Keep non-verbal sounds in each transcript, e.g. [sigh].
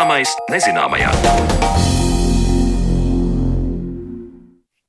Zināmais nezināmajā.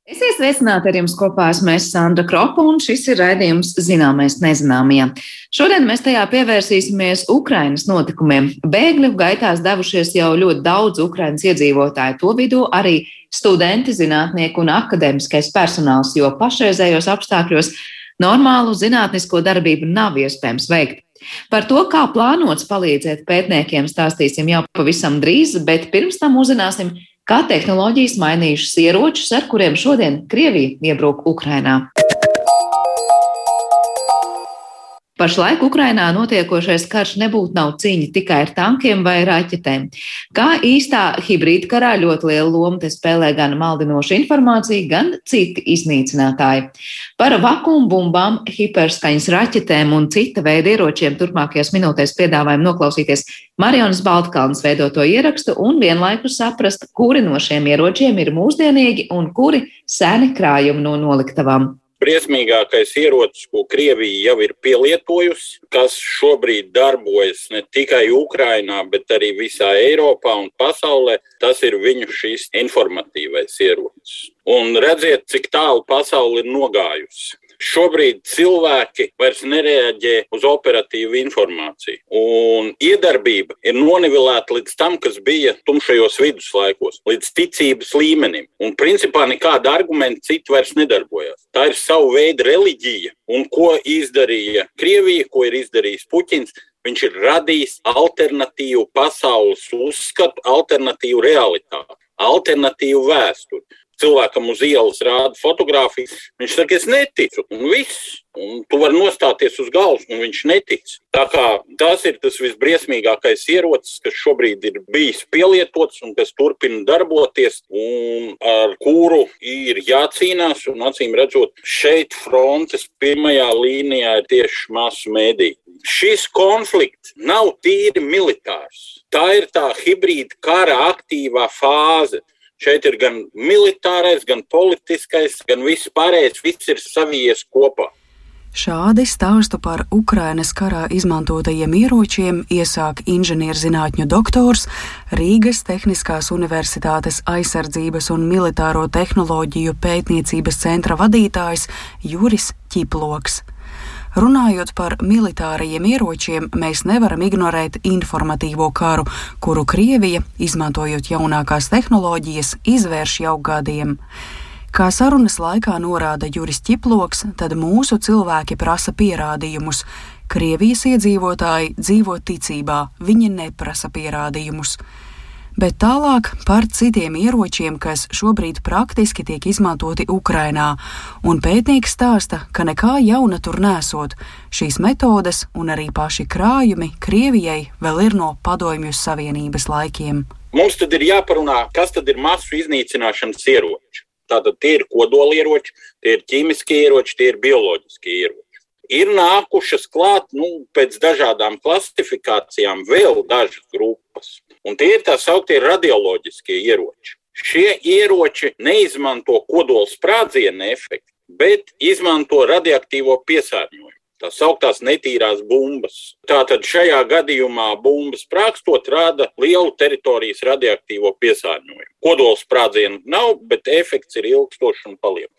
Esiet sveicināti ar jums kopā esmu es Sandra Kropa, un šis ir raidījums Zināmais nezināmajā. Šodien mēs tajā pievērsīsimies Ukrainas notikumiem. Bēgļu gaitās devušies jau ļoti daudz Ukrainas iedzīvotāju, to vidū arī studenti, zinātnieki un akadēmiskais personāls, jo pašreizējos apstākļos normālu zinātnisko darbību nav iespējams veikt. Par to, kā plānots palīdzēt pētniekiem, stāstīsim jau pavisam drīz, bet pirms tam uzzināsim, kā tehnoloģijas mainījušas ieročus, ar kuriem šodien Krievija iebruk Ukrainā. Pašlaik Ukrainā notiekošais karš nebūtu nav cīņa tikai ar tankiem vai raķetēm. Kā īstā hibrīda karā ļoti lielu lomu te spēlē gan maldinoša informācija, gan citi iznīcinātāji. Par vakuum bumbām, hiperskaņas raķetēm un cita veida ieročiem turpmākajās minūtēs piedāvājam noklausīties Marionas Baltkalnas veidoto ierakstu un vienlaikus saprast, kuri no šiem ieročiem ir mūsdienīgi un kuri seni krājumi no noliktavām briesmīgākais ierocis, ko Krievija jau ir pielietojusi, kas šobrīd darbojas ne tikai Ukrainā, bet arī visā Eiropā un pasaulē, tas ir viņu šīs informatīvais ierocis. Un redziet, cik tālu pasaule ir nogājusi. Šobrīd cilvēki vairs nereaģē uz operatīvu informāciju. Un iedarbība ir nonivelēta līdz tam, kas bija tumšajos viduslaikos, līdz ticības līmenim. Un principā nekāda argumenta citu vairs nedarbojas. Tā ir sava veida reliģija. Un ko izdarīja Krievija, ko ir izdarījis Puķins? Viņš ir radījis alternatīvu pasaules uzskatu, alternatīvu realitāti, alternatīvu vēsturi cilvēkam uz ielas rāda fotografiju, viņš saka, es neticu, un viss. Un tu vari nostāties uz galvas, un viņš netic. Tā kā tas ir tas visbriesmīgākais ierocis, kas šobrīd ir bijis pielietots un kas turpina darboties, un ar kuru ir jācīnās. Un, acīm redzot, šeit frontes pirmajā līnijā ir tieši masu mēdī. Šis konflikts nav tīri militārs. Tā ir tā hibrīda kara aktīvā fāze. Šeit ir gan militārais, gan politiskais, gan viss pārējais, viss ir savies kopā. Šādi stāstu par Ukrainas karā izmantotajiem ieročiem iesāk inženierzinātņu doktors Rīgas Tehniskās Universitātes aizsardzības un militāro tehnoloģiju pētniecības centra vadītājs Juris Ķiploks. Runājot par militārajiem ieročiem, mēs nevaram ignorēt informatīvo karu, kuru Krievija, izmantojot jaunākās tehnoloģijas, izvērš jau gadiem. Kā sarunas laikā norāda Juris Čiploks, tad mūsu cilvēki prasa pierādījumus. Krievijas iedzīvotāji dzīvo ticībā, viņi neprasa pierādījumus bet tālāk par citiem ieročiem, kas šobrīd praktiski tiek izmantoti Ukrainā, un pētnieks stāsta, ka nekā jauna tur nesot. Šīs metodes un arī paši krājumi Krievijai vēl ir no Padomju Savienības laikiem. Mums tad ir jāparunā, kas tad ir masu iznīcināšanas ieroči. Tātad tie ir kodolieroči, tie ir ķīmiskie ieroči, tie ir bioloģiskie ieroči ir nākušas klāt nu, pēc dažādām klasifikācijām vēl dažas grupas. Un tie ir tā sauktie radioloģiskie ieroči. Šie ieroči neizmanto kodola sprādzienu efektu, bet izmanto radioaktīvo piesārņojumu. Tā sauktās netīrās bumbas. Tātad šajā gadījumā bumbas sprākstot rada lielu teritorijas radioaktīvo piesārņojumu. Kodola sprādzienu nav, bet efekts ir ilgstošs un paliek.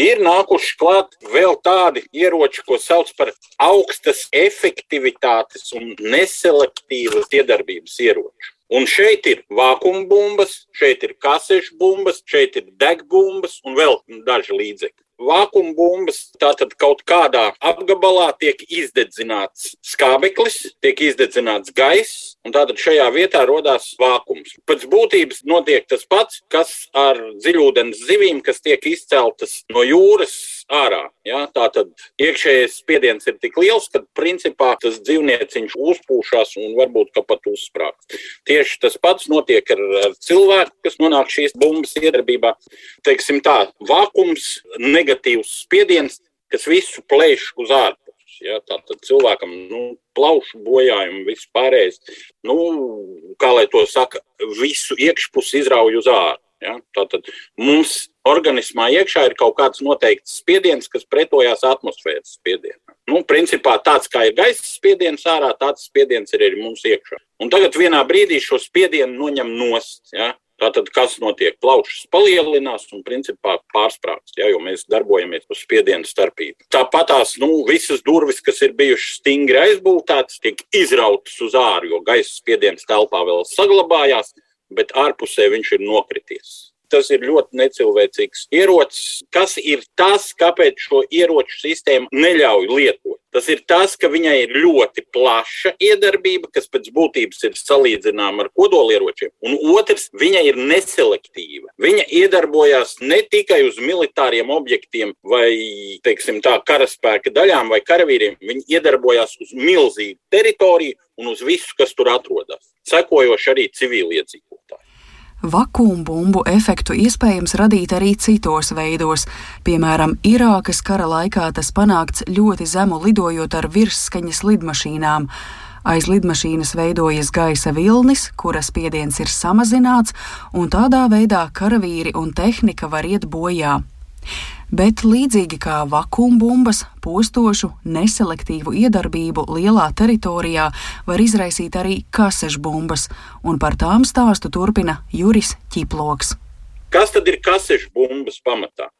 Ir nākuši klāt vēl tādi ieroči, ko sauc par augstas efektivitātes un neselektīvas iedarbības ieroči. Un šeit ir vākuma bumbas, šeit ir kasešu bumbas, šeit ir degbumbas un vēl daži līdzekļi. Vākuma bumbas tātad kaut kādā apgabalā tiek izdedzināts skābeklis, tiek izdedzināts gaiss, un tātad šajā vietā radās vākums. Pēc būtības notiek tas pats, kas ar dziļūdens zivīm, kas tiek izceltas no jūras ārā. Ja? Tā tad iekšējais spiediens ir tik liels, ka principā tas dzīvnieciņš uzpūšās un varbūt pat uzsprāgst. Tieši tas pats notiek ar, ar cilvēku, kas nonāk šīs bumbas iedarbībā. Teiksim tā, vakums, negatīvs spiediens, kas visu plēš uz ārpusi. Ja, Tātad cilvēkam nu, plaušu bojājumu, viss pārējais, nu, kā lai to saka, visu iekšpusi izrauj uz ārā. Ja? Tātad mums organismā iekšā ir kaut kāds noteikts spiediens, kas pretojās atmosfēras spiedienam. Nu, principā tāds kā ir gaisa spiediens ārā, tāds spiediens ir arī mums iekšā. Un tagad vienā brīdī šo spiedienu noņem nost. Ja? Tātad, kas notiek? Plaušas palielinās un principā pārsprāgst, ja, jo mēs darbojamies uz spiedienu starpību. Tāpat tās nu, visas durvis, kas ir bijušas stingri aizbūvētas, tiek izrautas uz āru, jo gaisa spiediens telpā vēl saglabājās, bet ārpusē viņš ir nokrities tas ir ļoti necilvēcīgs ierocis. Kas ir tas, kāpēc šo ieroču sistēmu neļauj lietot? Tas ir tas, ka viņai ir ļoti plaša iedarbība, kas pēc būtības ir salīdzināma ar kodolieročiem, un otrs, viņa ir neselektīva. Viņa iedarbojas ne tikai uz militāriem objektiem vai, teiksim, tā karaspēka daļām vai karavīriem, viņa iedarbojas uz milzīgu teritoriju un uz visu, kas tur atrodas, sekojoši arī civiliedzīvotāji. Vakuumbumbu efektu iespējams radīt arī citos veidos. Piemēram, Irākas kara laikā tas panākts ļoti zemu lidojot ar virsskaņas lidmašīnām. Aiz lidmašīnas veidojas gaisa vilnis, kuras spiediens ir samazināts, un tādā veidā karavīri un tehnika var iet bojā bet līdzīgi kā vakumbumbas, postošu, neselektīvu iedarbību lielā teritorijā var izraisīt arī kasežbumbas, un par tām stāstu turpina Juris Čiploks. Kas tad ir kasežbumbas pamatā?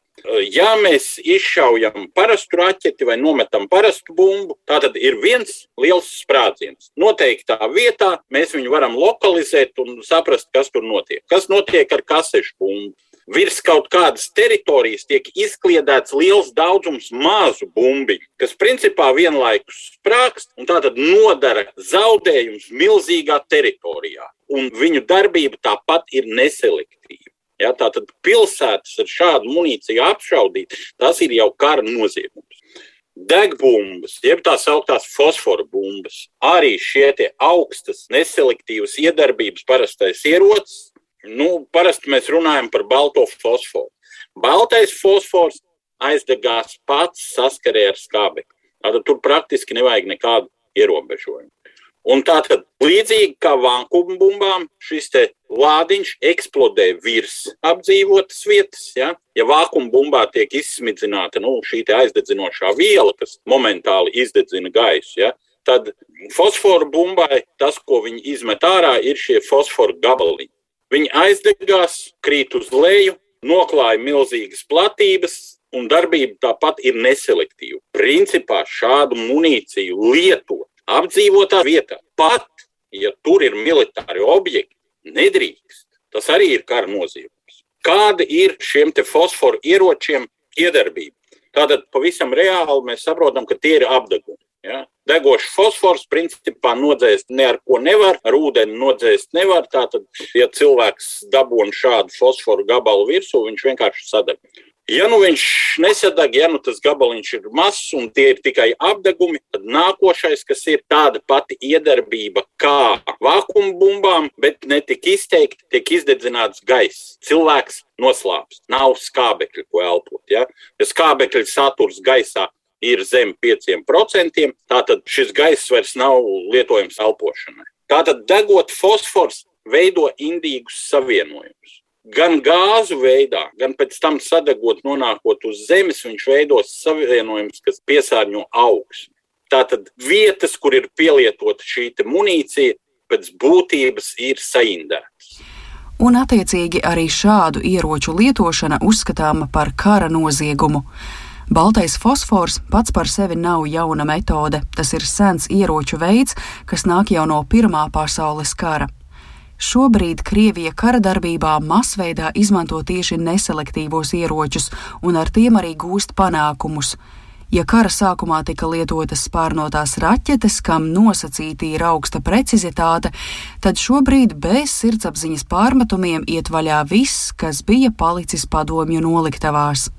Ja mēs izšaujam parastu raķeti vai nometam parastu bumbu, tad ir viens liels sprādziens. Noteiktā vietā mēs viņu varam lokalizēt un saprast, kas tur notiek. Kas notiek ar kasešu bumbu? Virs kaut kādas teritorijas tiek izkliedēts liels daudzums mazu bumbiņu, kas principā vienlaikus sprāgst un tātad nodara zaudējumus milzīgā teritorijā. Un viņu darbība tāpat ir neselektīva. Ja, tātad pilsētas ar šādu munīciju apšaudīt, tas ir jau kara noziegums. Degbumbas, jeb tā sauktās fosforu bumbas, arī šie augstas, neselektīvas iedarbības parastais ierocis, Nu, parasti mēs runājam par balto fosforu. Baltais fosfors aizdegās pats saskarē ar skābekli. Tātad tur praktiski nevajag nekādu ierobežojumu. Un tātad, līdzīgi kā vākuumbumbām, šis lādiņš eksplodē virs apdzīvotas vietas. Ja, ja vākuumbumbā tiek izsmidzināta nu, šī aizdedzinošā viela, kas momentāli izdedzina gaisu, ja, tad fosforu bumbai tas, ko viņi izmet ārā, ir šie fosforu gabaliņi. Viņi aizdegās, krīt uz leju, noklāja milzīgas platības, un darbība tāpat ir neselektīva. Principā šādu munīciju lietot apdzīvotā vietā, pat ja tur ir militāri objekti, nedrīkst. Tas arī ir kara noziegums. Kāda ir šiem fosforu ieročiem iedarbība? Tātad pavisam reāli mēs saprotam, ka tie ir apdegumi. Ja? Degošs fosfors principā nodzēst ne ar ko nevar, ar ūdeni nodzēst nevar. Tātad, ja cilvēks dabūna šādu fosforu gabalu virsū, viņš vienkārši sadeg. Ja nu viņš nesadeg, ja nu tas gabaliņš ir mazs un tie ir tikai apdegumi, tad nākošais, kas ir tāda pati iedarbība kā vakumbumbām, bet ne tik izteikti, tiek izdedzināts gaiss. Cilvēks noslāpst, nav skābekļa, ko elpot. Ja, ja skābekļa saturs gaisā ir zem 5%, tātad šis gaiss vairs nav lietojams elpošanai. Tātad degot fosfors veido indīgus savienojumus. Gan gāzu veidā, gan pēc tam sadegot, nonākot uz zemes, viņš veidos savienojumus, kas piesārņo augsni. Tātad vietas, kur ir pielietota šī munīcija, pēc būtības ir saindētas. Un, attiecīgi, arī šādu ieroču lietošana uzskatāma par kara noziegumu. Baltais fosfors pats par sevi nav jauna metode, tas ir sens ieroču veids, kas nāk jau no Pirmā pasaules kara. Šobrīd Krievija kara darbībā masveidā izmanto tieši neselektīvos ieročus un ar tiem arī gūst panākumus. Ja kara sākumā tika lietotas spārnotās raķetes, kam nosacīti ir augsta precizitāte, tad šobrīd bez sirdsapziņas pārmetumiem iet vaļā viss, kas bija palicis padomju noliktavās.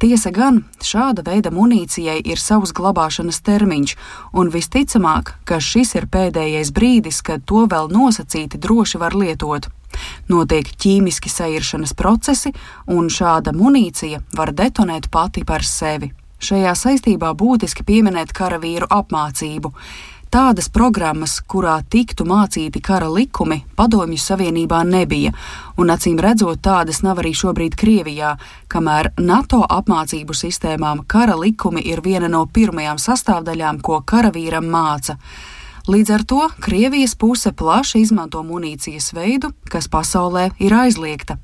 Tiesa gan, šāda veida munīcijai ir savs glabāšanas termiņš, un visticamāk, ka šis ir pēdējais brīdis, kad to vēl nosacīti droši var lietot. Notiek ķīmiski sairšanas procesi, un šāda munīcija var detonēt pati par sevi. Šajā saistībā būtiski pieminēt karavīru apmācību. Tādas programmas, kurā tiktu mācīti kara likumi, Padomju Savienībā nebija, un acīm redzot, tādas nav arī šobrīd Krievijā, kamēr NATO apmācību sistēmām kara likumi ir viena no pirmajām sastāvdaļām, ko karavīram māca. Līdz ar to Krievijas puse plaši izmanto munīcijas veidu, kas pasaulē ir aizliegta.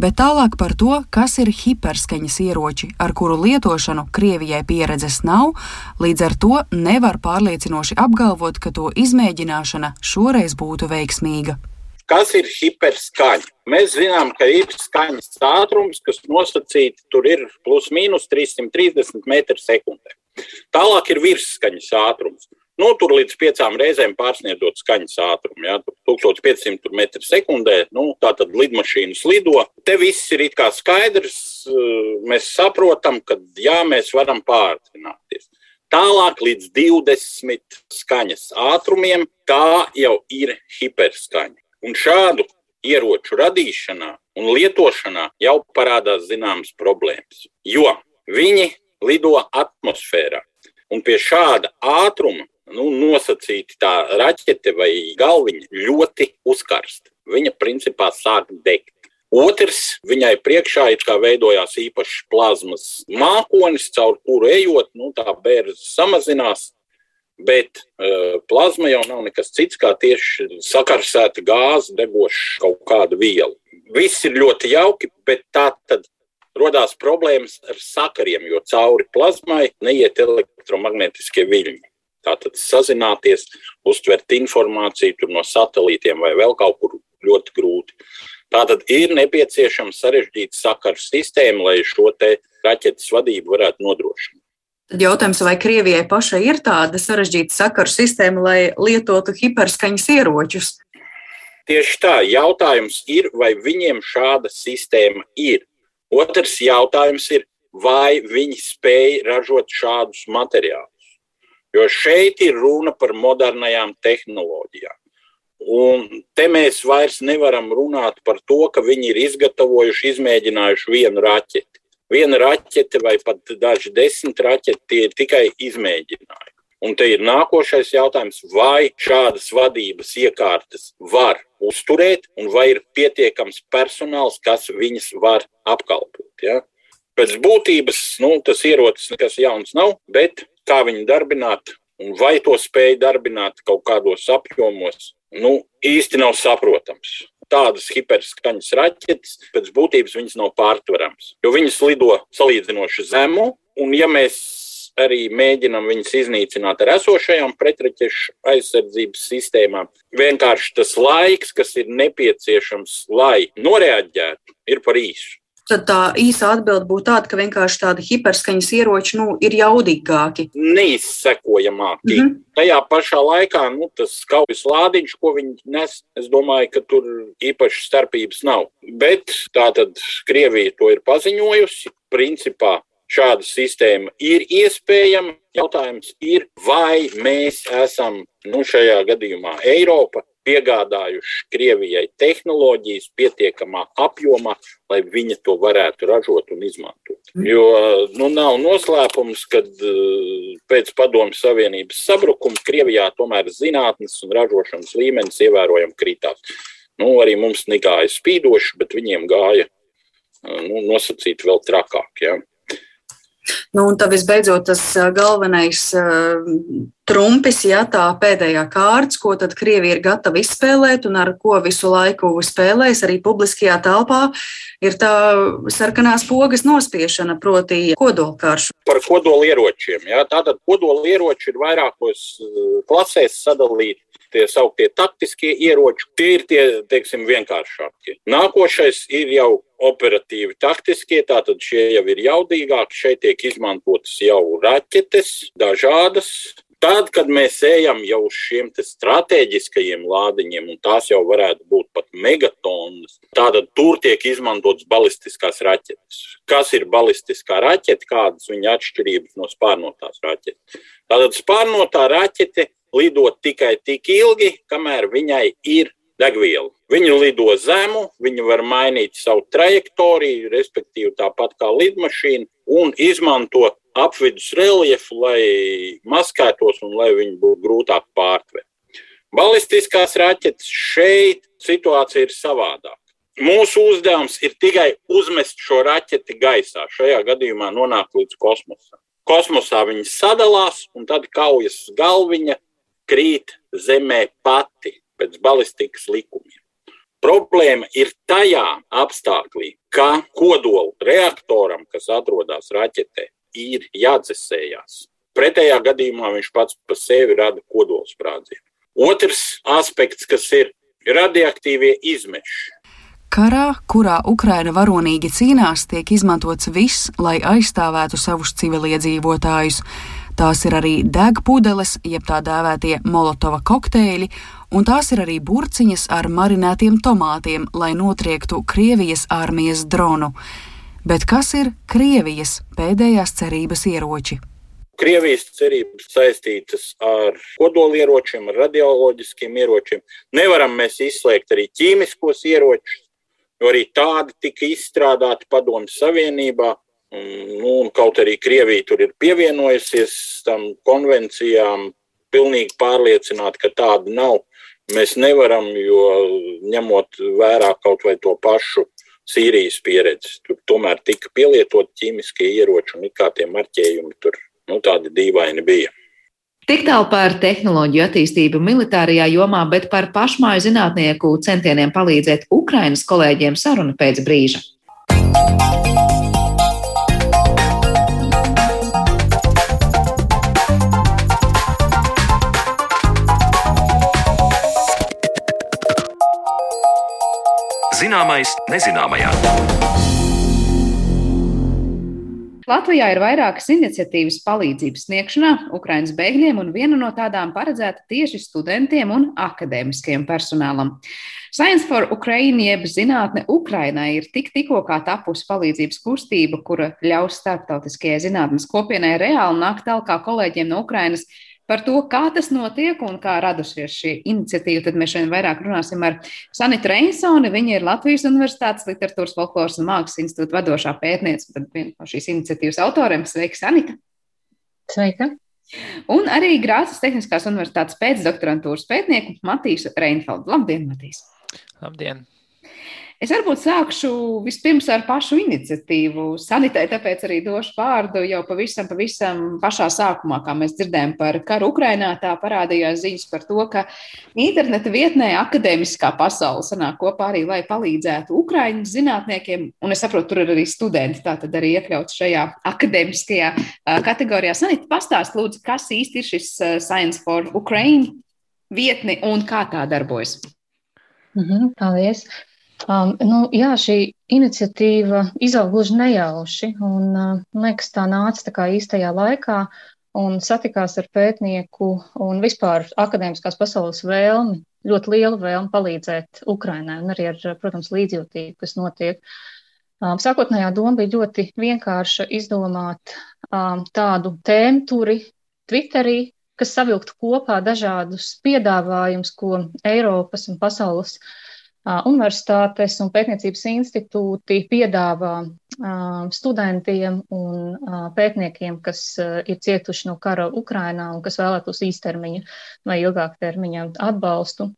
Bet tālāk par to, kas ir hiperskaņas ieroči, ar kuru lietošanu Krievijai pieredzes nav, līdz ar to nevar pārliecinoši apgalvot, ka to izmēģināšana šoreiz būtu veiksmīga. Kas ir hiperskaņa? Mēs zinām, ka ir skaņas ātrums, kas nosacīti tur ir plus mīnus 330 m2. Tālāk ir virsskaņas ātrums. Nu, tur līdz piecām reizēm pārsniedzot skaņas ātrumu. Ja, 1500 m2. Nu, tā tad lidmašīnas lido. Te viss ir it kā skaidrs. Eh, mēs saprotam, ka jā, mēs varam pārtrināties. Tālāk līdz 20 skaņas ātrumiem tā jau ir hiperskaņa. Un šādu ieroču radīšanā un lietošanā jau parādās zināmas problēmas. Jo viņi lido atmosfērā. Un pie šāda ātruma nu, nosacīti tā raķete vai galviņa ļoti uzkarsta. Viņa principā sāk degt. Otrs, viņai priekšā ir kā veidojās īpašs plazmas mākonis, caur kuru ejot, nu, tā bērns samazinās. Bet uh, plazma jau nav nekas cits, kā tieši sakarsēta gāze, degoša kaut kāda viela. Viss ir ļoti jauki, bet tā tad rodās problēmas ar sakariem, jo cauri plazmai neiet elektromagnetiskie viļņi. Tātad sazināties, uztvert informāciju no satelītiem vai vēl kaut kur ļoti grūti. Tātad ir nepieciešama sarežģīta sakaru sistēma, lai šo raķetes vadību varētu nodrošināt. Tad jautājums, vai Krievijai pašai ir tāda sarežģīta sakaru sistēma, lai lietotu hiperskaņas ieročus? Tieši tā, jautājums ir, vai viņiem šāda sistēma ir. Otrs jautājums ir, vai viņi spēj ražot šādus materiālus. Jo šeit ir runa par modernajām tehnoloģijām. Un te mēs vairs nevaram runāt par to, ka viņi ir izgatavojuši, izmēģinājuši vienu raķeti. Viena raķete vai pat daži desmit raķeti ir tikai izmēģinājumi. Un te ir nākošais jautājums, vai šādas vadības iekārtas var uzturēt, un vai ir pietiekams personāls, kas viņas var apkalpot. Ja? Pēc būtības nu, tas ierocis nekas jauns nav, bet kā viņu darbināt, un vai to spēj darbināt kaut kādos apjomos, nu, īsti nav saprotams. Tādas hiperskaņas raķetes pēc būtības viņas nav pārtveramas, jo viņas lido salīdzinoši zemu, un ja mēs arī mēģinam viņus iznīcināt ar esošajām pretraķešu aizsardzības sistēmām. Vienkārši tas laiks, kas ir nepieciešams, lai noreaģētu, ir par īsu tad tā īsa atbilde būtu tāda, ka vienkārši tādi hiperskaņas ieroči nu, ir jaudīgāki. Neizsekojamāki. Mm -hmm. Tajā pašā laikā nu, tas kaujas lādiņš, ko viņi nes, es domāju, ka tur īpaši starpības nav. Bet tā tad Krievija to ir paziņojusi. Principā šāda sistēma ir iespējama. Jautājums ir, vai mēs esam nu, šajā gadījumā Eiropa piegādājuši Krievijai tehnoloģijas pietiekamā apjomā, lai viņa to varētu ražot un izmantot. Mm. Jo nu, nav noslēpums, ka eh, pēc Padomju Savienības sabrukuma Krievijā tomēr zinātnes un ražošanas līmenis ievērojami kritās. Nu, arī mums negāja spīdoši, bet viņiem gāja eh, nu, nosacīti vēl trakāk. Ja. Nu, un tad visbeidzot tas galvenais uh, trumpis, ja tā pēdējā kārts, ko tad Krievija ir gatava izspēlēt un ar ko visu laiku spēlēs arī publiskajā telpā, ir tā sarkanās pogas nospiešana, proti kodolkāršu. Par kodolieročiem. Ja? Tātad kodolieroči ir vairākos klasēs sadalīti tie sauktie taktiskie ieroči, tie ir tie, teiksim, vienkāršākie. Nākošais ir jau operatīvi taktiskie, tātad šie jau ir jaudīgāki. Šeit tiek izmantotas jau raķetes, dažādas. Tad, kad mēs ejam jau uz šiem strateģiskajiem lādiņiem, un tās jau varētu būt pat megatonas, tad tur tiek izmantotas balistiskās raķetes. Kas ir balistiskā raķete, kādas viņa atšķirības no spārnotās raķetes? Tātad spārnotā raķete lido tikai tik ilgi, kamēr viņai ir degviela. Viņa lido zemu, viņa var mainīt savu trajektoriju, respektīvi tāpat kā lidmašīna, un izmanto apvidus reljefu, lai maskētos un lai viņi būtu grūtāk pārtvert. Balistiskās raķetes šeit situācija ir savādāka. Mūsu uzdevums ir tikai uzmest šo raķeti gaisā, šajā gadījumā nonāk līdz kosmosam. Kosmosā viņi sadalās, un tad kaujas galviņa krīt zemē pati pēc balistikas likumiem. Problēma ir tajā apstākļā, ka kodola reaktoram, kas atrodas raķetē, ir jādzesējās. Pretējā gadījumā viņš pats par sevi rada kodolsprādzienu. Otrs aspekts, kas ir radioaktīvie izmeši. Karā, kurā Ukraina varonīgi cīnās, tiek izmantots viss, lai aizstāvētu savus civiliedzīvotājus. Tās ir arī degpudeles, jeb tā dēvētie molotova kokteļi, un tās ir arī burciņas ar marinētiem tomātiem, lai notriektu Krievijas armijas dronu. Bet kas ir Krievijas pēdējās cerības ieroči? Krievijas cerības saistītas ar kodolieročiem, ar radioloģiskiem ieročiem. Nevaram mēs izslēgt arī ķīmiskos ieročus, jo arī tādi tika izstrādāti Padomju Savienībā. Nu, kaut arī Krievija tur ir pievienojusies tam konvencijām, pilnīgi pārliecināti, ka tāda nav. Mēs nevaram, jo ņemot vērā kaut vai to pašu Sīrijas pieredzi, tur tomēr tika pielietot ķīmiskie ieroči un kā tie marķējumi tur nu, tādi dīvaini bija. Tik tālu par tehnoloģiju attīstību militārajā jomā, bet par pašmāju zinātnieku centieniem palīdzēt Ukrainas kolēģiem saruna pēc brīža. Zināmais nezināmajā. Latvijā ir vairākas iniciatīvas palīdzības sniegšanā Ukraiņas bēgļiem, un viena no tādām paredzēta tieši studentiem un akadēmiskajam personālam. Science for Ukraine, jeb zinātne Ukrainai, ir tik tikko tapusi palīdzības kustība, kura ļaus starptautiskajai zinātnes kopienai reāli nākt tālāk kolēģiem no Ukrainas Par to, kā tas notiek un kā radusies šī iniciatīva, tad mēs šodien vairāk runāsim ar Sanitu Reinsoni. Viņa ir Latvijas Universitātes literatūras, folkloras un mākslas institūta vadošā pētniece, tad viena no šīs iniciatīvas autoriem. Sveika, Sanita! Sveika! Un arī Grāzes Tehniskās Universitātes pēcdoktorantūras pētnieku Matīsu Reinfeldu. Labdien, Matīs! Labdien! Es varbūt sākšu vispirms ar pašu iniciatīvu. Sanitai tāpēc arī došu vārdu jau pavisam, pavisam pašā sākumā, kā mēs dzirdējām par karu Ukrainā. Tā parādījās ziņas par to, ka interneta vietnē akadēmiskā pasaule sanāk kopā arī, lai palīdzētu Ukraiņu zinātniekiem. Un es saprotu, tur ir arī studenti, tā tad arī iekļauts šajā akadēmiskajā kategorijā. Sanita, pastāst lūdzu, kas īsti ir šis Science for Ukraine vietni un kā tā darbojas. Mm -hmm, paldies! Um, nu, jā, šī iniciatīva izauga gluži nejauši, un uh, liekas, tā nāca tā kā īstajā laikā un satikās ar pētnieku un vispār akadēmiskās pasaules vēlmi, ļoti lielu vēlmi palīdzēt Ukrainai un arī ar, protams, līdzjūtību, kas notiek. Um, sākotnējā doma bija ļoti vienkārša izdomāt um, tādu tēmu turi Twitterī, kas savilktu kopā dažādus piedāvājumus, ko Eiropas un pasaules uh, Universitātes un pētniecības institūti piedāvā studentiem un pētniekiem, kas ir cietuši no kara Ukrainā un kas vēlētos īstermiņa vai ilgāk termiņa atbalstu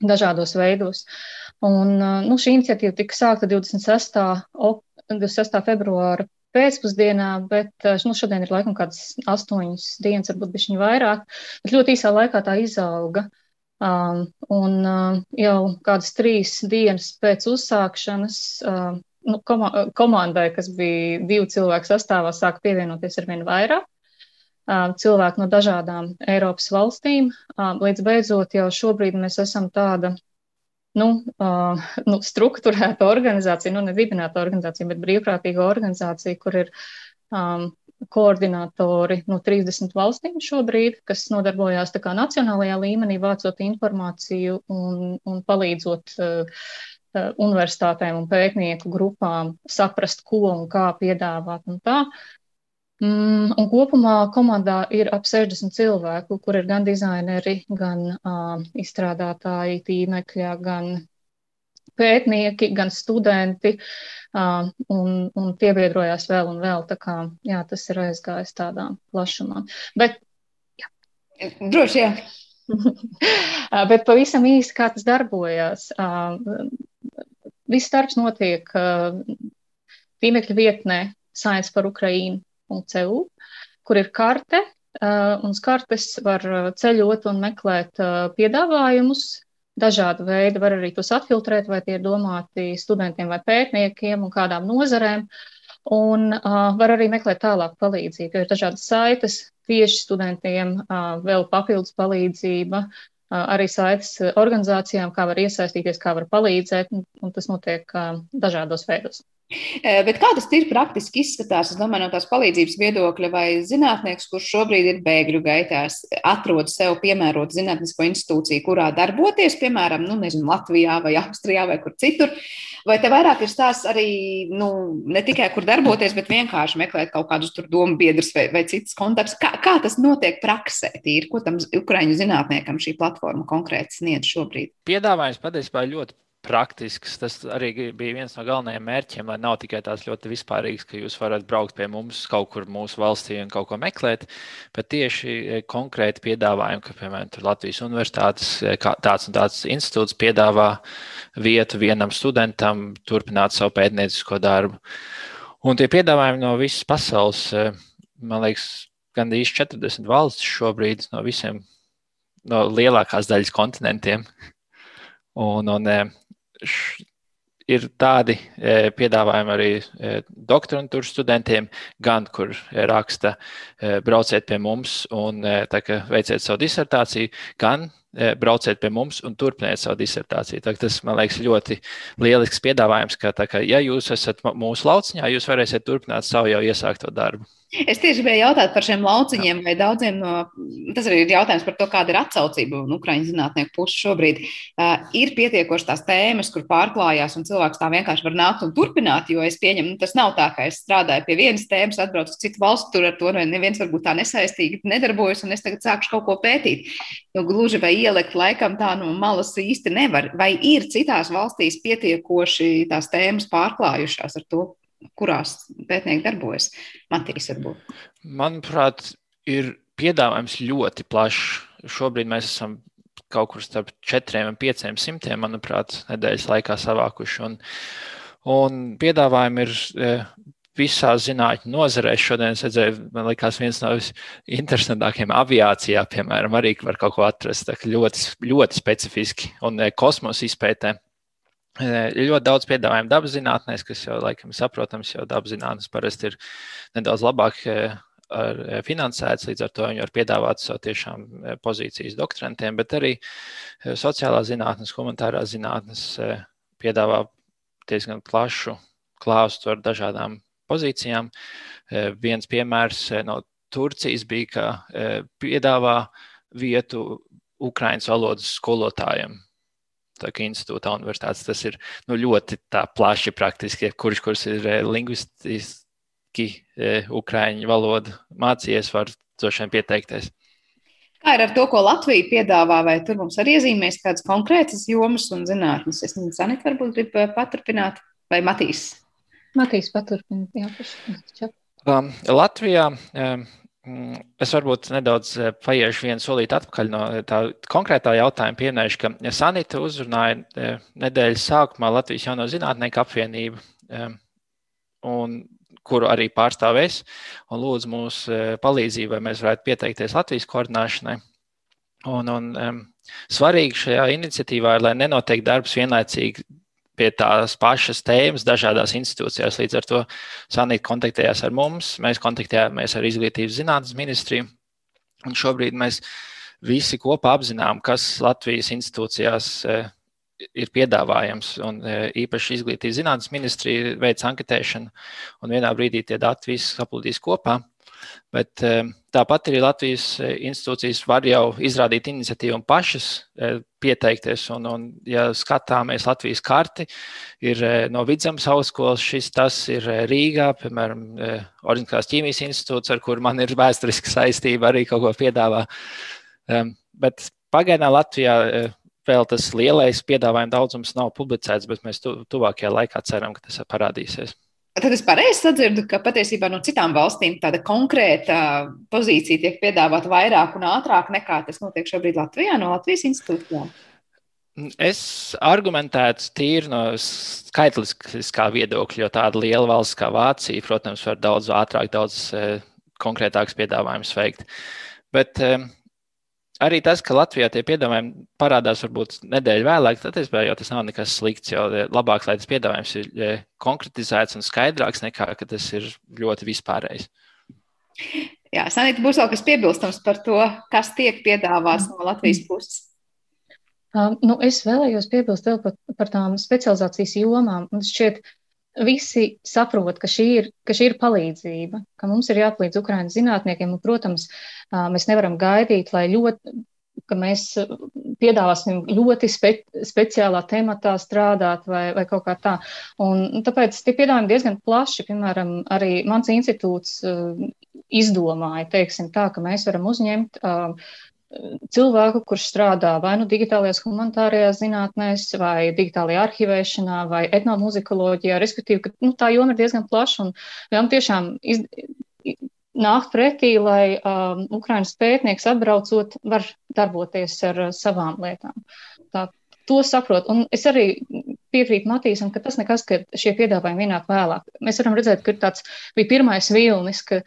dažādos veidos. Un, nu, šī iniciatīva tika sākta 26. 26. februāra pēcpusdienā, bet nu, šodien ir laikam kādas astoņas dienas, varbūt bišķiņ vairāk, bet ļoti īsā laikā tā izauga. Um, un uh, jau kādas trīs dienas pēc uzsākšanas uh, nu, koma komandai, kas bija divu cilvēku sastāvā, sāka pievienoties ar vien vairāk uh, cilvēku no dažādām Eiropas valstīm. Uh, līdz beidzot jau šobrīd mēs esam tāda nu, uh, nu, struktūrēta organizācija, nu, ne dibināta organizācija, bet brīvprātīga organizācija, kur ir um, koordinatori no 30 valstīm šobrīd, kas nodarbojās tā kā nacionālajā līmenī, vācot informāciju un, un palīdzot uh, universitātēm un pētnieku grupām saprast, ko un kā piedāvāt un tā. Mm, un kopumā komandā ir ap 60 cilvēku, kur ir gan dizaineri, gan uh, izstrādātāji tīmekļa, gan pētnieki, gan studenti, un, un piebiedrojās vēl un vēl. Tā kā jā, tas ir aizgājis tādā plašumā. Bet, jā. Droši, jā. [laughs] Bet pavisam īsti, kā tas darbojas. Viss darbs notiek tīmekļa vietnē Science par Ukrainu.cu, kur ir karte, un uz kartes var ceļot un meklēt piedāvājumus dažāda veida, var arī tos atfiltrēt, vai tie ir domāti studentiem vai pētniekiem un kādām nozarēm. Un uh, var arī meklēt tālāk palīdzību, jo ir dažādas saites tieši studentiem, uh, vēl papildus palīdzība, uh, arī saites organizācijām, kā var iesaistīties, kā var palīdzēt, un, un tas notiek uh, dažādos veidos. Eh, bet kā tas ir praktiski izskatās? Es domāju, no tās palīdzības viedokļa, vai zinātnieks, kurš šobrīd ir bēgļu gaitās, atrod sev piemērotu zinātnisko institūciju, kurā darboties, piemēram, nu, nezinu, Latvijā vai Austrijā vai kur citur, vai te vairāk ir stāsts arī nu, ne tikai kur darboties, bet vienkārši meklēt kaut kādus tur domu biedrus vai, vai citus kontaktus. Kā, kā tas notiek praksē? Tīri, ko tam Ukraiņu zinātniekam šī platforma konkrēti sniedz šobrīd? Piedāvājums patiesībā ļoti praktisks. Tas arī bija viens no galvenajiem mērķiem, lai nav tikai tāds ļoti vispārīgs, ka jūs varat braukt pie mums kaut kur mūsu valstī un kaut ko meklēt, bet tieši e, konkrēti piedāvājumi, ka, piemēram, Latvijas Universitātes e, tāds un tāds institūts piedāvā vietu vienam studentam turpināt savu pētniecisko darbu. Un tie piedāvājumi no visas pasaules, e, man liekas, gandrīz 40 valstis šobrīd no visiem, no lielākās daļas kontinentiem. Un, un š, ir tādi e, piedāvājumi arī e, doktorantūras studentiem, gan kur e, raksta, brauciet pie mums un veiciet savu disertāciju, gan brauciet pie mums un turpiniet savu disertāciju. Tā, tas, man liekas, ļoti lielisks piedāvājums, ka, kā, ja jūs esat mūsu lauciņā, jūs varēsiet turpināt savu jau iesākto darbu. Es tieši gribēju jautāt par šiem lauciņiem, vai daudziem no, tas arī ir jautājums par to, kāda ir atsaucība no Ukraiņu zinātnieku puses šobrīd. Uh, ir pietiekoši tās tēmas, kur pārklājās, un cilvēks tā vienkārši var nākt un turpināt, jo es pieņemu, nu, tas nav tā, ka es strādāju pie vienas tēmas, atbraucu uz citu valstu, tur ar to neviens varbūt tā nesaistīgi nedarbojas, un es tagad sākšu kaut ko pētīt. Jo gluži vai ielikt laikam tā no malas īsti nevar. Vai ir citās valstīs pietiekoši tās tēmas pārklājušās ar to, kurās pētnieki darbojas? Matīs, varbūt. Manuprāt, ir piedāvājums ļoti plašs. Šobrīd mēs esam kaut kur starp 4 un 5 simtiem, manuprāt, nedēļas laikā savākuši. Un, un piedāvājumi ir e, visās zinātņu nozarēs. Šodien es redzēju, man liekas, viens no visinteresantākajiem aviācijā, piemēram, arī var kaut ko atrast. Ļoti, ļoti specifiski un e, kosmosa izpētē. Ir ļoti daudz piedāvājumu dabas zinātnēs, kas jau laikam saprotams, jo dabas zinātnes parasti ir nedaudz labāk ar finansētas, līdz ar to viņi var piedāvāt savu tiešām pozīcijas doktorantiem, bet arī sociālās zinātnes, humanitārās zinātnes piedāvā diezgan plašu klāstu ar dažādām pozīcijām. Viens piemērs no Turcijas bija, ka piedāvā vietu Ukraiņas valodas skolotājiem institūtā, universitātes. Tas ir nu, ļoti plaši praktiski. Kurš kurs ir eh, lingvistiski eh, ukrāņu valodu mācījies, var droši vien pieteikties. Kā ir ar to, ko Latvija piedāvā, vai tur mums arī iezīmēs kādas konkrētas jomas un zinātnes? Es nezinu, Sanita varbūt grib eh, paturpināt, vai Matīs? Matīs paturpināt, jā, um, Latvijā um, es varbūt nedaudz eh, paiešu vienu solīti atpakaļ no tā konkrētā jautājuma. Pieminēšu, ka Sanita uzrunāja eh, nedēļas sākumā Latvijas jauno zinātnieku apvienību, eh, un, kuru arī pārstāvēs, un lūdzu mūsu palīdzību, vai mēs varētu pieteikties Latvijas koordinēšanai. Un, un, svarīgi šajā iniciatīvā ir, lai nenotiek darbs vienlaicīgi pie tās pašas tēmas dažādās institūcijās. Līdz ar to Sanīta kontaktējās ar mums, mēs kontaktējāmies ar Izglītības zinātnes ministriju. Un šobrīd mēs visi kopā apzinām, kas Latvijas institūcijās e, ir piedāvājams. Un e, īpaši Izglītības zinātnes ministrija veids anketēšanu, un vienā brīdī tie dati visi saplūdīs kopā. Bet eh, tāpat arī Latvijas eh, institūcijas var jau izrādīt iniciatīvu un pašas eh, pieteikties. Un, un, ja skatāmies Latvijas karti, ir no Vidzemes augstskolas šis tas ir Rīgā, piemēram, Organiskās ķīmijas institūts, ar kur man ir vēsturiska saistība, arī kaut ko piedāvā. Bet pagaidām Latvijā vēl tas lielais piedāvājuma daudzums nav publicēts, bet mēs tu, tuvākajā laikā ceram, ka tas parādīsies. Tad es pareizi sadzirdu, ka patiesībā no citām valstīm tāda konkrēta pozīcija tiek piedāvāta vairāk un ātrāk nekā tas notiek šobrīd Latvijā no Latvijas institūcijām. Es argumentētu tīri no skaitliskā viedokļa, jo tāda liela valsts kā Vācija, protams, var daudz ātrāk, daudz eh, konkrētāks piedāvājums veikt. Bet eh, arī tas, ka Latvijā tie piedāvājumi parādās varbūt nedēļu vēlāk, tad es domāju, tas nav nekas slikts. Jo labāk, lai tas piedāvājums ir konkretizēts un skaidrāks, nekā tas ir ļoti vispārējs. Jā, Sanita, būs vēl kas piebilstams par to, kas tiek piedāvāts no Latvijas puses. Um, nu, es vēlējos piebilst par, par tām specializācijas jomām. Man šķiet, visi saprot, ka šī, ir, ka šī ir palīdzība, ka mums ir jāpalīdz Ukraiņas zinātniekiem. Un, protams, mēs nevaram gaidīt, lai ļoti, mēs piedāvāsim ļoti spe, speciālā tematā strādāt vai, vai kaut kā tā. Un tāpēc tie piedāvājumi diezgan plaši. Piemēram, arī mans institūts izdomāja, teiksim tā, ka mēs varam uzņemt uh, cilvēku, kurš strādā vai nu digitālajās humanitārajās zinātnēs, vai digitālajā arhivēšanā, vai etnomuzikoloģijā, respektīvi, ka nu, tā joma ir diezgan plaša un vēlam tiešām iz, nākt pretī, lai um, Ukrainas pētnieks atbraucot var darboties ar uh, savām lietām. Tā, to saprot. Un es arī piekrītu Matīsam, ka tas nekas, ka šie piedāvājumi ienāk vēlāk. Mēs varam redzēt, ka tāds bija pirmais vilnis, ka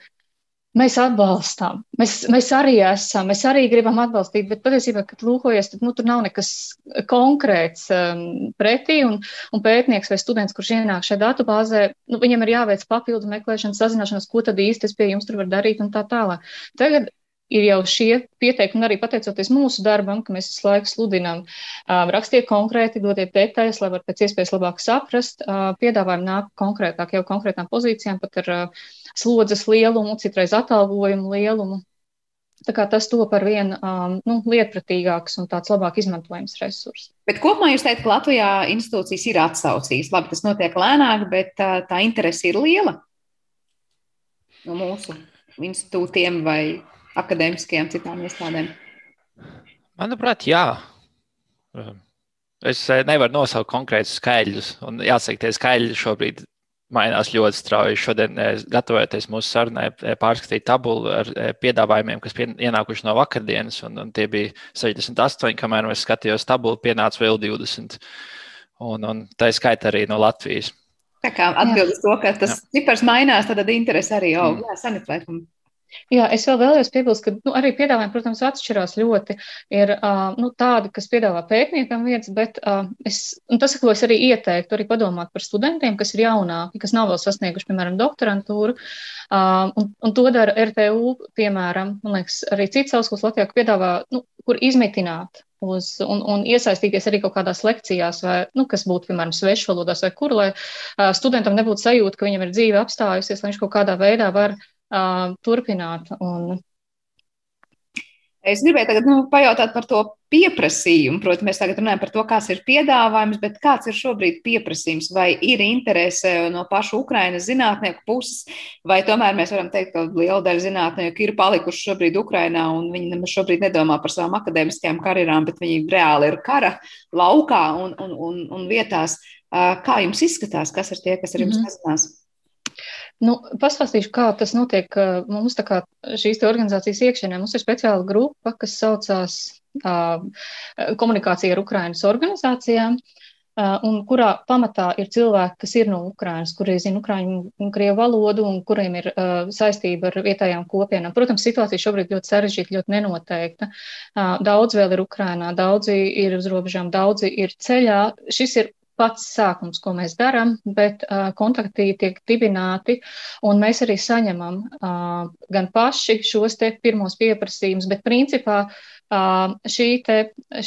Mēs atbalstām, mēs, mēs arī esam, mēs arī gribam atbalstīt, bet patiesībā, kad lūkojies, tad nu, tur nav nekas konkrēts um, pretī, un, un pētnieks vai students, kurš ienāk šajā datubāzē, nu, viņam ir jāveic papildu meklēšana, sazināšanās, ko tad īsti es pie jums tur varu darīt un tā tālāk. Tagad ir jau šie pieteikumi, arī pateicoties mūsu darbam, ka mēs visu laiku sludinām, um, rakstiet konkrēti, dodiet detaļas, lai var pēc iespējas labāk saprast, uh, piedāvājumi nāk konkrētāk, jau konkrētām pozīcijām, pat ar uh, slodzes lielumu, citreiz atalgojumu lielumu. Tā kā tas to par vienu um, nu, lietpratīgāks un tāds labāk izmantojams resurs. Bet kopumā jūs teicat, ka Latvijā institūcijas ir atsaucīgas. Labi, tas notiek lēnāk, bet tā, tā interese ir liela no mūsu institūtiem vai akadēmiskajām citām iestādēm. Manuprāt, jā. Es eh, nevaru nosaukt konkrētus skaidrus, un jāsaka, tie skaidri šobrīd mainās ļoti strauji. Šodien, eh, gatavojoties mūsu sarunai, eh, pārskatīju tabulu ar eh, piedāvājumiem, kas pie, ienākuši no vakardienas, un, un tie bija 68, kamēr es skatījos tabulu, pienāca vēl 20. Un, un tā ir skaita arī no Latvijas. Tā kā atbildes to, ka tas cipars mainās, tad interesi arī aug. Mm. Jā, sanitēkumi. Jā, es vēl vēlējos piebilst, ka nu, arī piedāvājumi, protams, atšķirās ļoti. Ir uh, nu, tādi, kas piedāvā pētniekam vietas, bet uh, es, tas, ko es arī ieteiktu, arī padomāt par studentiem, kas ir jaunāki, kas nav vēl sasnieguši, piemēram, doktorantūru. Uh, un, un to dara RTU, piemēram, man liekas, arī cits augstskolas Latvijā, piedāvā, nu, kur izmitināt uz, un, un iesaistīties arī kaut kādās lekcijās, vai, nu, kas būtu, piemēram, svešvalodās vai kur, lai uh, studentam nebūtu sajūta, ka viņam ir dzīve apstājusies, lai viņš kaut kādā veidā var uh, turpināt. Un... Es gribēju tagad nu, pajautāt par to pieprasījumu. Protams, mēs tagad runājam par to, kāds ir piedāvājums, bet kāds ir šobrīd pieprasījums? Vai ir interese no pašu Ukrainas zinātnieku puses, vai tomēr mēs varam teikt, ka liela daļa zinātnieku ir palikuši šobrīd Ukrainā un viņi šobrīd nedomā par savām akadēmiskajām karjerām, bet viņi reāli ir kara laukā un, un, un, un vietās. Kā jums izskatās, kas ir tie, kas ar jums mm -hmm. Nu, pastāstīšu, kā tas notiek mums, kā šīs organizācijas iekšienē. Mums ir speciāla grupa, kas saucās uh, Komunikācija ar Ukrainas organizācijām. Uh, un kurā pamatā ir cilvēki, kas ir no Ukrainas, kuri zina ukraiņu un krievu valodu un kuriem ir uh, saistība ar vietējām kopienām. Protams, situācija šobrīd ļoti sarežģīta, ļoti nenoteikta. Uh, daudz vēl ir Ukrainā, daudzi ir uz robežām, daudzi ir ceļā. Šis ir pats sākums, ko mēs darām, bet uh, kontakti tiek dibināti, un mēs arī saņemam uh, gan paši šos te pirmos pieprasījumus, bet principā uh, te,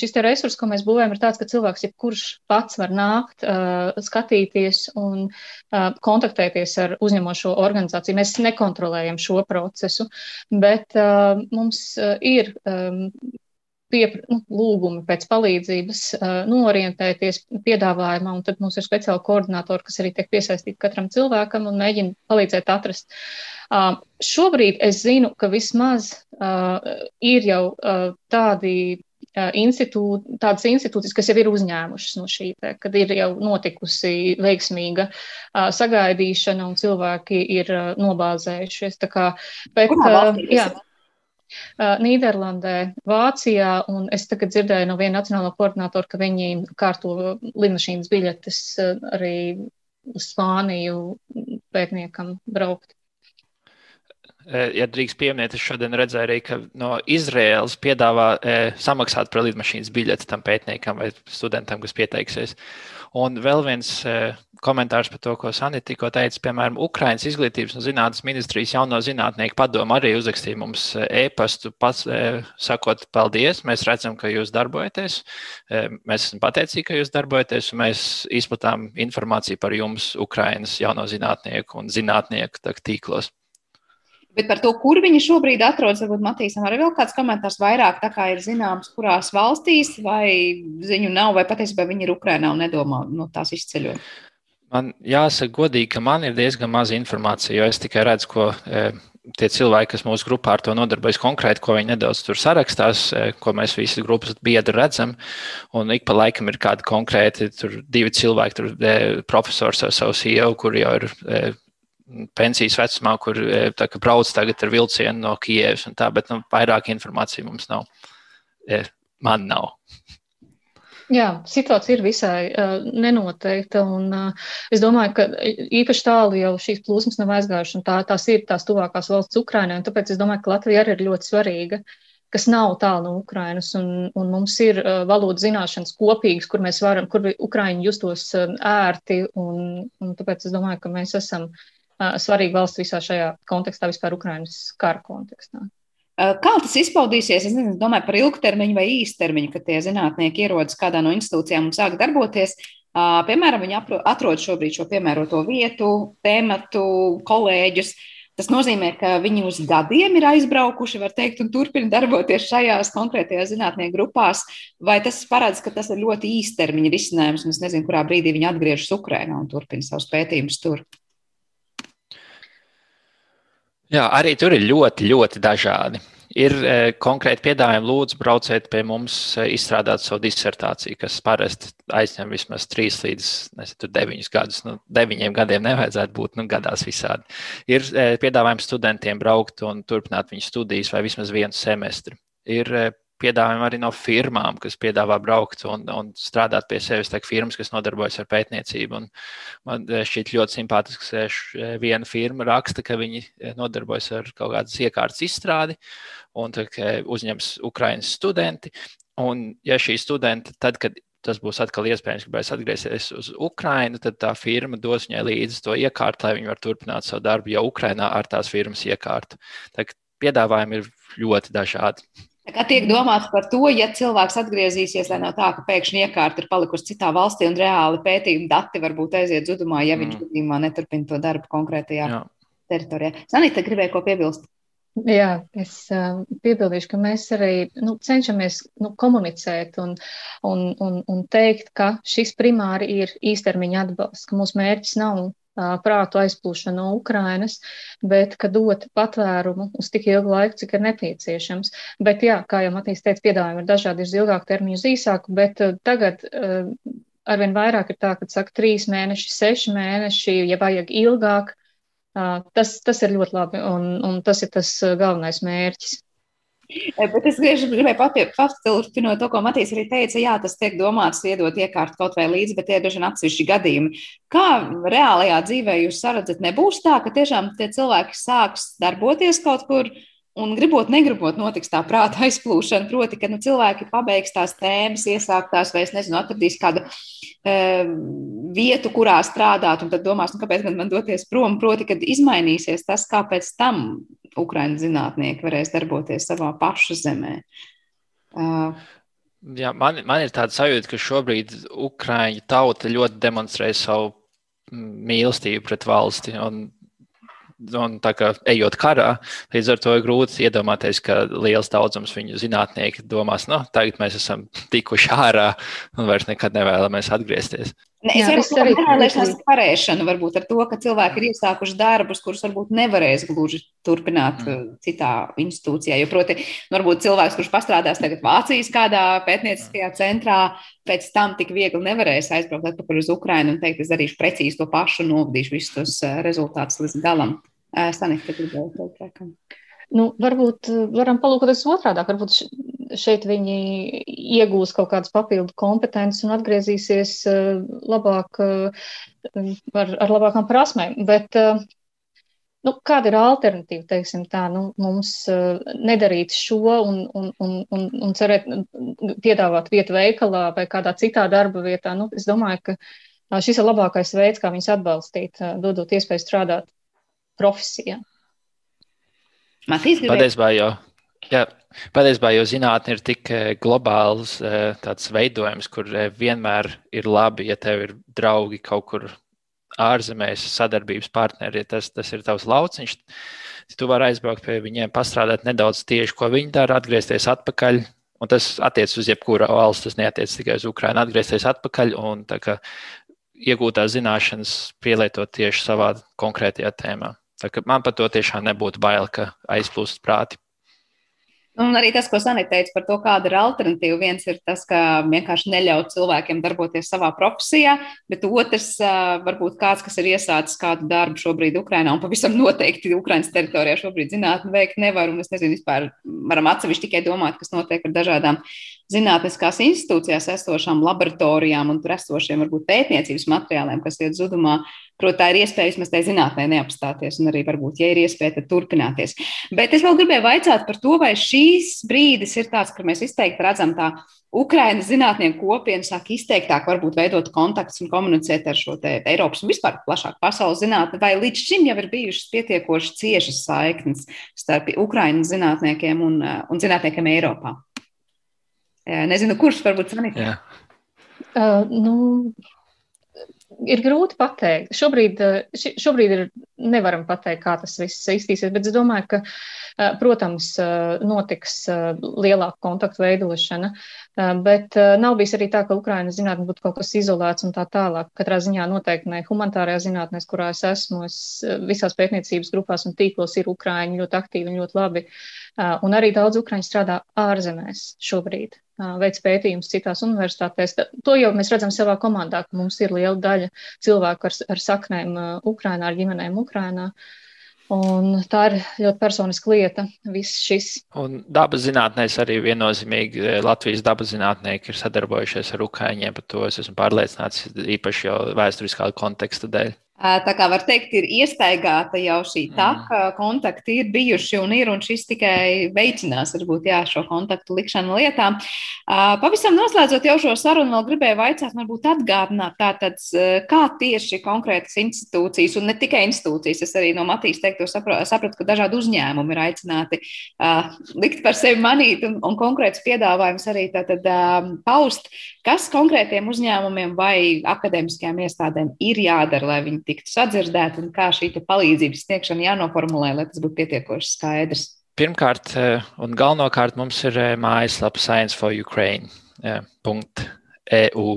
šis te resurs, ko mēs būvējam, ir tāds, ka cilvēks jebkurš pats var nākt, uh, skatīties un uh, kontaktēties ar uzņemošo organizāciju. Mēs nekontrolējam šo procesu, bet uh, mums uh, ir um, pie, nu, lūgumi pēc palīdzības, uh, norientēties piedāvājumā, un tad mums ir speciāli koordinātori, kas arī tiek piesaistīti katram cilvēkam un mēģina palīdzēt atrast. Šobrīd es zinu, ka vismaz ir jau tādi institūt, tādas institūcijas, kas jau ir uzņēmušas no šī, te, kad ir jau notikusi veiksmīga sagaidīšana un cilvēki ir nobāzējušies. Kā, bet, jā, Nīderlandē, Vācijā, un es tagad dzirdēju no viena nacionāla koordinātora, ka viņi kārto lidmašīnas biļetes arī uz Spāniju pētniekam braukt. Ja drīkst pieminēt, es šodien redzēju arī, ka no Izraēlas piedāvā e, samaksāt par lidmašīnas biļeti tam pētniekam vai studentam, kas pieteiksies. Un vēl viens e, komentārs par to, ko Sanita tikko teica, piemēram, Ukraiņas izglītības un zinātnes ministrijas jauno zinātnieku padomu arī uzrakstīja mums e-pastu, pats sakot, paldies, mēs redzam, ka jūs darbojaties, mēs esam pateicīgi, ka jūs darbojaties, un mēs izplatām informāciju par jums Ukraiņas jauno zinātnieku un zinātnieku tīklos. Bet par to, kur viņi šobrīd atrodas, varbūt Matīsam arī vēl kāds komentārs vairāk, tā kā ir zināms, kurās valstīs, vai ziņu nav, vai patiesībā viņi ir Ukrainā un nedomā no nu, tās izceļot. Man jāsaka godīgi, ka man ir diezgan maz informācija, jo es tikai redzu, ko e, tie cilvēki, kas mūsu grupā ar to nodarbojas konkrēti, ko viņi nedaudz tur sarakstās, e, ko mēs visi grupas biedri redzam. Un ik pa laikam ir kādi konkrēti, tur divi cilvēki, tur e, profesors ar savu CEO, kur jau ir e, pensijas vecumā, kur e, tā, brauc tagad ar vilcienu no tā, bet nu, vairāk informācija mums nav. E, man nav. Jā, situācija ir visai uh, nenoteikta, un uh, es domāju, ka īpaši tālu jau šīs plūsmas nav aizgājušas, tā, tās ir tās tuvākās valsts Ukrainai, tāpēc es domāju, ka Latvija arī ir ļoti svarīga, kas nav tālu no Ukrainas, un, un mums ir uh, valodas zināšanas kopīgas, kur mēs varam, kur Ukraiņi justos uh, ērti, un, un tāpēc es domāju, ka mēs esam uh, svarīga valsts visā šajā kontekstā, vispār Ukrainas kara kontekstā. Kā tas izpaudīsies? Es nezinu, domāju par ilgtermiņu vai īstermiņu, kad tie zinātnieki ierodas kādā no institūcijām un sāk darboties. Piemēram, viņi atrod šobrīd šo piemēroto vietu, tēmatu, kolēģus. Tas nozīmē, ka viņi uz gadiem ir aizbraukuši, var teikt, un turpina darboties šajās konkrētajās zinātnieku grupās. Vai tas parāda, ka tas ir ļoti īstermiņa risinājums, un es nezinu, kurā brīdī viņi atgriežas Ukrajinā un turpina savus pētījumus tur? Jā, arī tur ir ļoti, ļoti dažādi. Ir e, konkrēti piedāvājumi, lūdzu, brauciet pie mums, e, izstrādāt savu disertāciju, kas parasti aizņem vismaz 3 līdz nezinu, 9 gadus. Nu, 9 gadiem nevajadzētu būt, nu, gadās visādi. Ir e, piedāvājums studentiem braukt un turpināt viņu studijas vai vismaz vienu semestri. Ir e, piedāvājumi arī no firmām, kas piedāvā braukt un, un strādāt pie sevis. Tā firmas, kas nodarbojas ar pētniecību. Un man eh, šķiet ļoti simpātisks, ka eh, viena firma raksta, ka viņi eh, nodarbojas ar kaut kādas iekārtas izstrādi un uzņems Ukraiņas studenti. Un, ja šī studenta, tad, kad tas būs atkal iespējams, gribēs atgriezties uz Ukrajinu, tad tā firma dos viņai līdzi to iekārtu, lai viņi varētu turpināt savu darbu jau Ukrajinā ar tās firmas iekārtu. Tā, piedāvājumi ir ļoti dažādi. Kā tiek domāts par to, ja cilvēks atgriezīsies, lai nav tā, ka pēkšņi iekārta ir palikusi citā valstī un reāli pētījuma dati varbūt aiziet zudumā, ja mm. viņš gadījumā neturpina to darbu konkrētajā Jā. teritorijā. Sanita, gribēja ko piebilst? Jā, es uh, piebildīšu, ka mēs arī nu, cenšamies nu, komunicēt un, un, un, un teikt, ka šis primāri ir īstermiņa atbalsts, ka mūsu mērķis nav prātu aizplūšanu no Ukrainas, bet ka dot patvērumu uz tik ilgu laiku, cik ir nepieciešams. Bet, jā, kā jau Matīs teica, piedāvājumi ir dažādi, ir uz ilgāku termiņu, uz īsāku, bet tagad arvien vairāk ir tā, ka saka trīs mēneši, seši mēneši, ja vajag ilgāk. Tas, tas ir ļoti labi, un, un tas ir tas galvenais mērķis. [laughs] Bet es gribēju papildināt to, ko Matīs arī teica. Jā, tas tiek domāts iedot iekārtu kaut vai līdzi, bet tie ir daži atsevišķi gadījumi. Kā reālajā dzīvē jūs saredzat, nebūs tā, ka tiešām tie cilvēki sāks darboties kaut kur Un gribot, negribot, notiks tā prāta aizplūšana. Proti, ka nu, cilvēki pabeigs tās tēmas, iesāktās, vai es nezinu, atradīs kādu e, vietu, kurā strādāt, un tad domās, nu, kāpēc man doties prom. Proti, kad izmainīsies tas, kāpēc tam Ukraiņu zinātnieki varēs darboties savā pašu zemē. Uh, Jā, man, man ir tāda sajūta, ka šobrīd Ukrāņu tauta ļoti demonstrē savu mīlestību pret valsti. Un un tā kā ejot karā, līdz ar to ir grūti iedomāties, ka liels daudzums viņu zinātnieki domās, nu, tagad mēs esam tikuši ārā un vairs nekad nevēlamies atgriezties. Ne, es varu arī nevēlēšanās karēšanu, varbūt ar to, ka cilvēki ir iesākuši darbus, kurus varbūt nevarēs gluži turpināt mm. Uh, citā institūcijā. Jo, proti, varbūt cilvēks, kurš pastrādās tagad Vācijas kādā pētnieciskajā centrā, pēc tam tik viegli nevarēs aizbraukt atpakaļ uz Ukrainu un teikt, es darīšu precīzi to pašu un novadīšu visus tos uh, rezultātus līdz galam. Sanita, gribēju teikt. Nu, varbūt varam palūkoties otrādi. Varbūt šeit viņi iegūs kaut kādas papildu kompetences un atgriezīsies eh, labāk eh, ar, ar labākām prasmēm. Bet, eh, nu, kāda ir alternatīva, teiksim tā, nu, mums nedarīt šo un, un, un, un, un cerēt, piedāvāt vietu veikalā vai kādā citā darba vietā? Nu, es domāju, ka šis ir labākais veids, kā viņus atbalstīt, dodot iespēju strādāt profesijā. Matīs, Patiesībā jau Jā, patiesībā jau zinātnē ir tik eh, globāls eh, tāds veidojums, kur eh, vienmēr ir labi, ja tev ir draugi kaut kur ārzemēs, sadarbības partneri, ja tas, tas ir tavs lauciņš. Tu vari aizbraukt pie viņiem, pastrādāt nedaudz tieši, ko viņi dara, atgriezties atpakaļ. Un tas attiecas uz jebkuru valsti, tas neatiecas tikai uz Ukrajinu. Atgriezties atpakaļ un iegūtās zināšanas pielietot tieši savā konkrētajā tēmā. Man par to tiešām nebūtu bail, ka aizplūst prāti. Un arī tas, ko Sanita teica par to, kāda ir alternatīva. Viens ir tas, ka vienkārši neļaut cilvēkiem darboties savā profesijā, bet otrs, varbūt kāds, kas ir iesācis kādu darbu šobrīd Ukrainā un pavisam noteikti Ukrainas teritorijā šobrīd zinātni veikt nevar. Un es nezinu, vispār varam atsevišķi tikai domāt, kas notiek ar dažādām zinātniskās institūcijās esošām laboratorijām un tur esošiem varbūt pētniecības materiāliem, kas iet zudumā. Protams, tā ir iespēja vismaz tajā zinātnē neapstāties, un arī, varbūt, ja ir iespēja, tad turpināties. Bet es vēl gribēju vaicāt par to, vai šīs brīdis ir tāds, ka mēs izteikti redzam tā Ukraiņas zinātnieku kopiena sāk izteiktāk varbūt veidot kontaktus un komunicēt ar šo Eiropas un vispār plašāk pasaules zinātni, vai līdz šim jau ir bijušas pietiekoši ciešas saiknes starp Ukraiņas zinātniekiem un, un zinātniekiem Eiropā? Nezinu, kurš varbūt sanitē. Uh, nu, ir grūti pateikt. Šobrīd, šobrīd ir, nevaram pateikt, kā tas viss iztīsies, bet es domāju, ka, protams, notiks lielāka kontaktu veidošana, bet nav bijis arī tā, ka Ukrainas zinātne būtu kaut kas izolēts un tā tālāk. Katrā ziņā noteikti ne humanitārajā zinātnēs, kurā es esmu, es visās pētniecības grupās un tīklos ir Ukraiņi ļoti aktīvi un ļoti labi. Un arī daudz Ukraiņu strādā ārzemēs šobrīd veids pētījumus citās universitātēs. To jau mēs redzam savā komandā, ka mums ir liela daļa cilvēku ar, ar saknēm Ukrainā, ar ģimenēm Ukrainā. Un tā ir ļoti personiska lieta. Šis. Un dabas zinātnēs arī viennozīmīgi Latvijas dabas zinātnieki ir sadarbojušies ar Ukrāņiem. Par to es esmu pārliecināts, īpaši jau vēsturiskā konteksta dēļ. Tā kā var teikt, ir iestaigāta jau šī taka, mm. kontakti ir bijuši un ir, un šis tikai veicinās, varbūt, jā, šo kontaktu likšanu lietā. Pavisam noslēdzot jau šo sarunu, vēl gribēju vaicāt, varbūt atgādināt, tātad, kā tieši konkrētas institūcijas, un ne tikai institūcijas, es arī no Matīs teikto sapratu, ka dažādi uzņēmumi ir aicināti likt par sevi manīt un, un konkrēts piedāvājums arī tātad paust, kas konkrētiem uzņēmumiem vai akadēmiskajām iestādēm ir jādara, lai viņi tiktu sadzirdēti un kā šī palīdzības sniegšana jānoformulē, lai tas būtu pietiekoši skaidrs? Pirmkārt, eh, un galvenokārt mums ir eh, mājaslapa Science for Ukraine. .eu,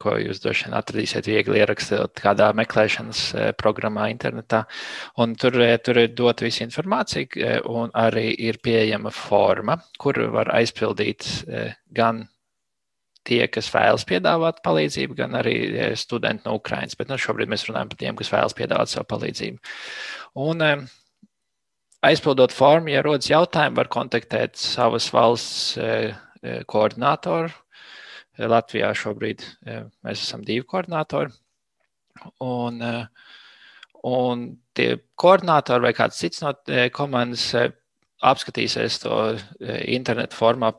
ko jūs droši vien atradīsiet viegli ierakstot kādā meklēšanas eh, programmā internetā. Un tur, tur ir dota visa informācija, un arī ir pieejama forma, kur var aizpildīt gan tie, kas vēlas piedāvāt palīdzību, gan arī e, studenti no Ukrainas. Bet nu, šobrīd mēs runājam par tiem, kas vēlas piedāvāt savu palīdzību. Un, e, aizpildot formu, ja rodas jautājumi, var kontaktēt savas valsts e, koordinātoru. Latvijā šobrīd mēs esam divi koordinātori. Un, un tie koordinātori vai kāds cits no komandas apskatīsies to internetu formā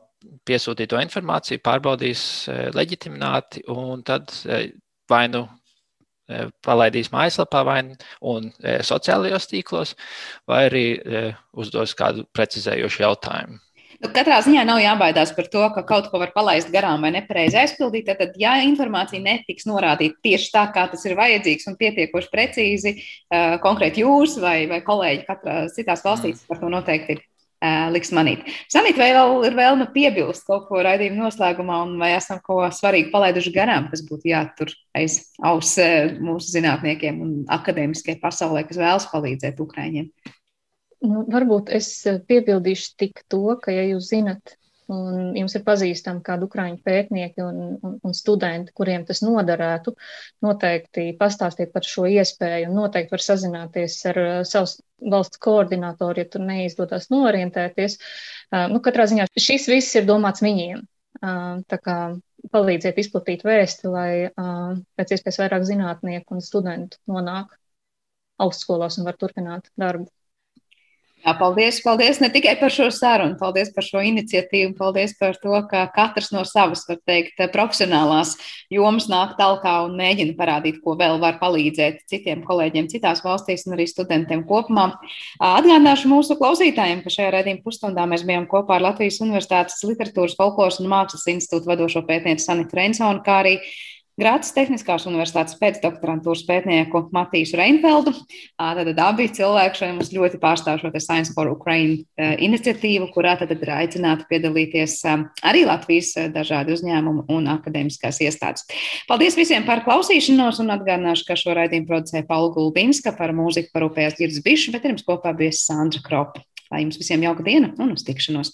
piesūtīto informāciju, pārbaudīs e, leģitimitāti un tad e, vai nu e, palaidīs mājaslapā vai un sociālajos tīklos, vai arī uzdos kādu precizējošu jautājumu. Nu, katrā ziņā nav jābaidās par to, ka kaut ko var palaist garām vai nepareizi aizpildīt. Tad, ja informācija netiks norādīta tieši tā, kā tas ir vajadzīgs un pietiekoši precīzi, konkrēti jūs vai, vai kolēģi katrā citās valstīs par to noteikti ir liks manīt. Sanīt, vai vēl ir vēlme piebilst kaut ko raidījuma noslēgumā, un vai esam ko svarīgu palaiduši garām, kas būtu jātur aiz aus mūsu zinātniekiem un akadēmiskajai pasaulē, kas vēlas palīdzēt Ukraiņiem? Nu, varbūt es piebildīšu tik to, ka, ja jūs zinat, un jums ir pazīstami kādi ukraiņu pētnieki un, un, un studenti, kuriem tas noderētu, noteikti pastāstiet par šo iespēju un noteikti var sazināties ar uh, savus valsts koordinātoru, ja tur neizdodas norientēties. Uh, nu, katrā ziņā šis viss ir domāts viņiem. Uh, tā kā palīdziet izplatīt vēsti, lai pēc iespējas vairāk zinātnieku un studentu nonāk augstskolās un var turpināt darbu. Jā, paldies, paldies ne tikai par šo sarunu, paldies par šo iniciatīvu, paldies par to, ka katrs no savas, var teikt, profesionālās jomas nāk talkā un mēģina parādīt, ko vēl var palīdzēt citiem kolēģiem citās valstīs un arī studentiem kopumā. Atgādināšu mūsu klausītājiem, ka šajā redzījuma pusstundā mēs bijām kopā ar Latvijas Universitātes literatūras, folkloras un mākslas institūtu vadošo pētnieci Sanitu Reinsonu, kā arī Grācis Tehniskās universitātes pēcdoktorantūras pētnieku Matīsu Reinfeldu. Tad abi cilvēki šeit mums ļoti pārstāv šo Science for Ukraine iniciatīvu, kurā tad ir aicināti piedalīties arī Latvijas dažādi uzņēmumi un akadēmiskās iestādes. Paldies visiem par klausīšanos un atgādināšu, ka šo raidījumu producēja Paula Gulbinska par mūziku parūpējās Girds Bišs, bet pirms kopā bija Sandra Kropa. Lai jums visiem jauka diena un uz tikšanos!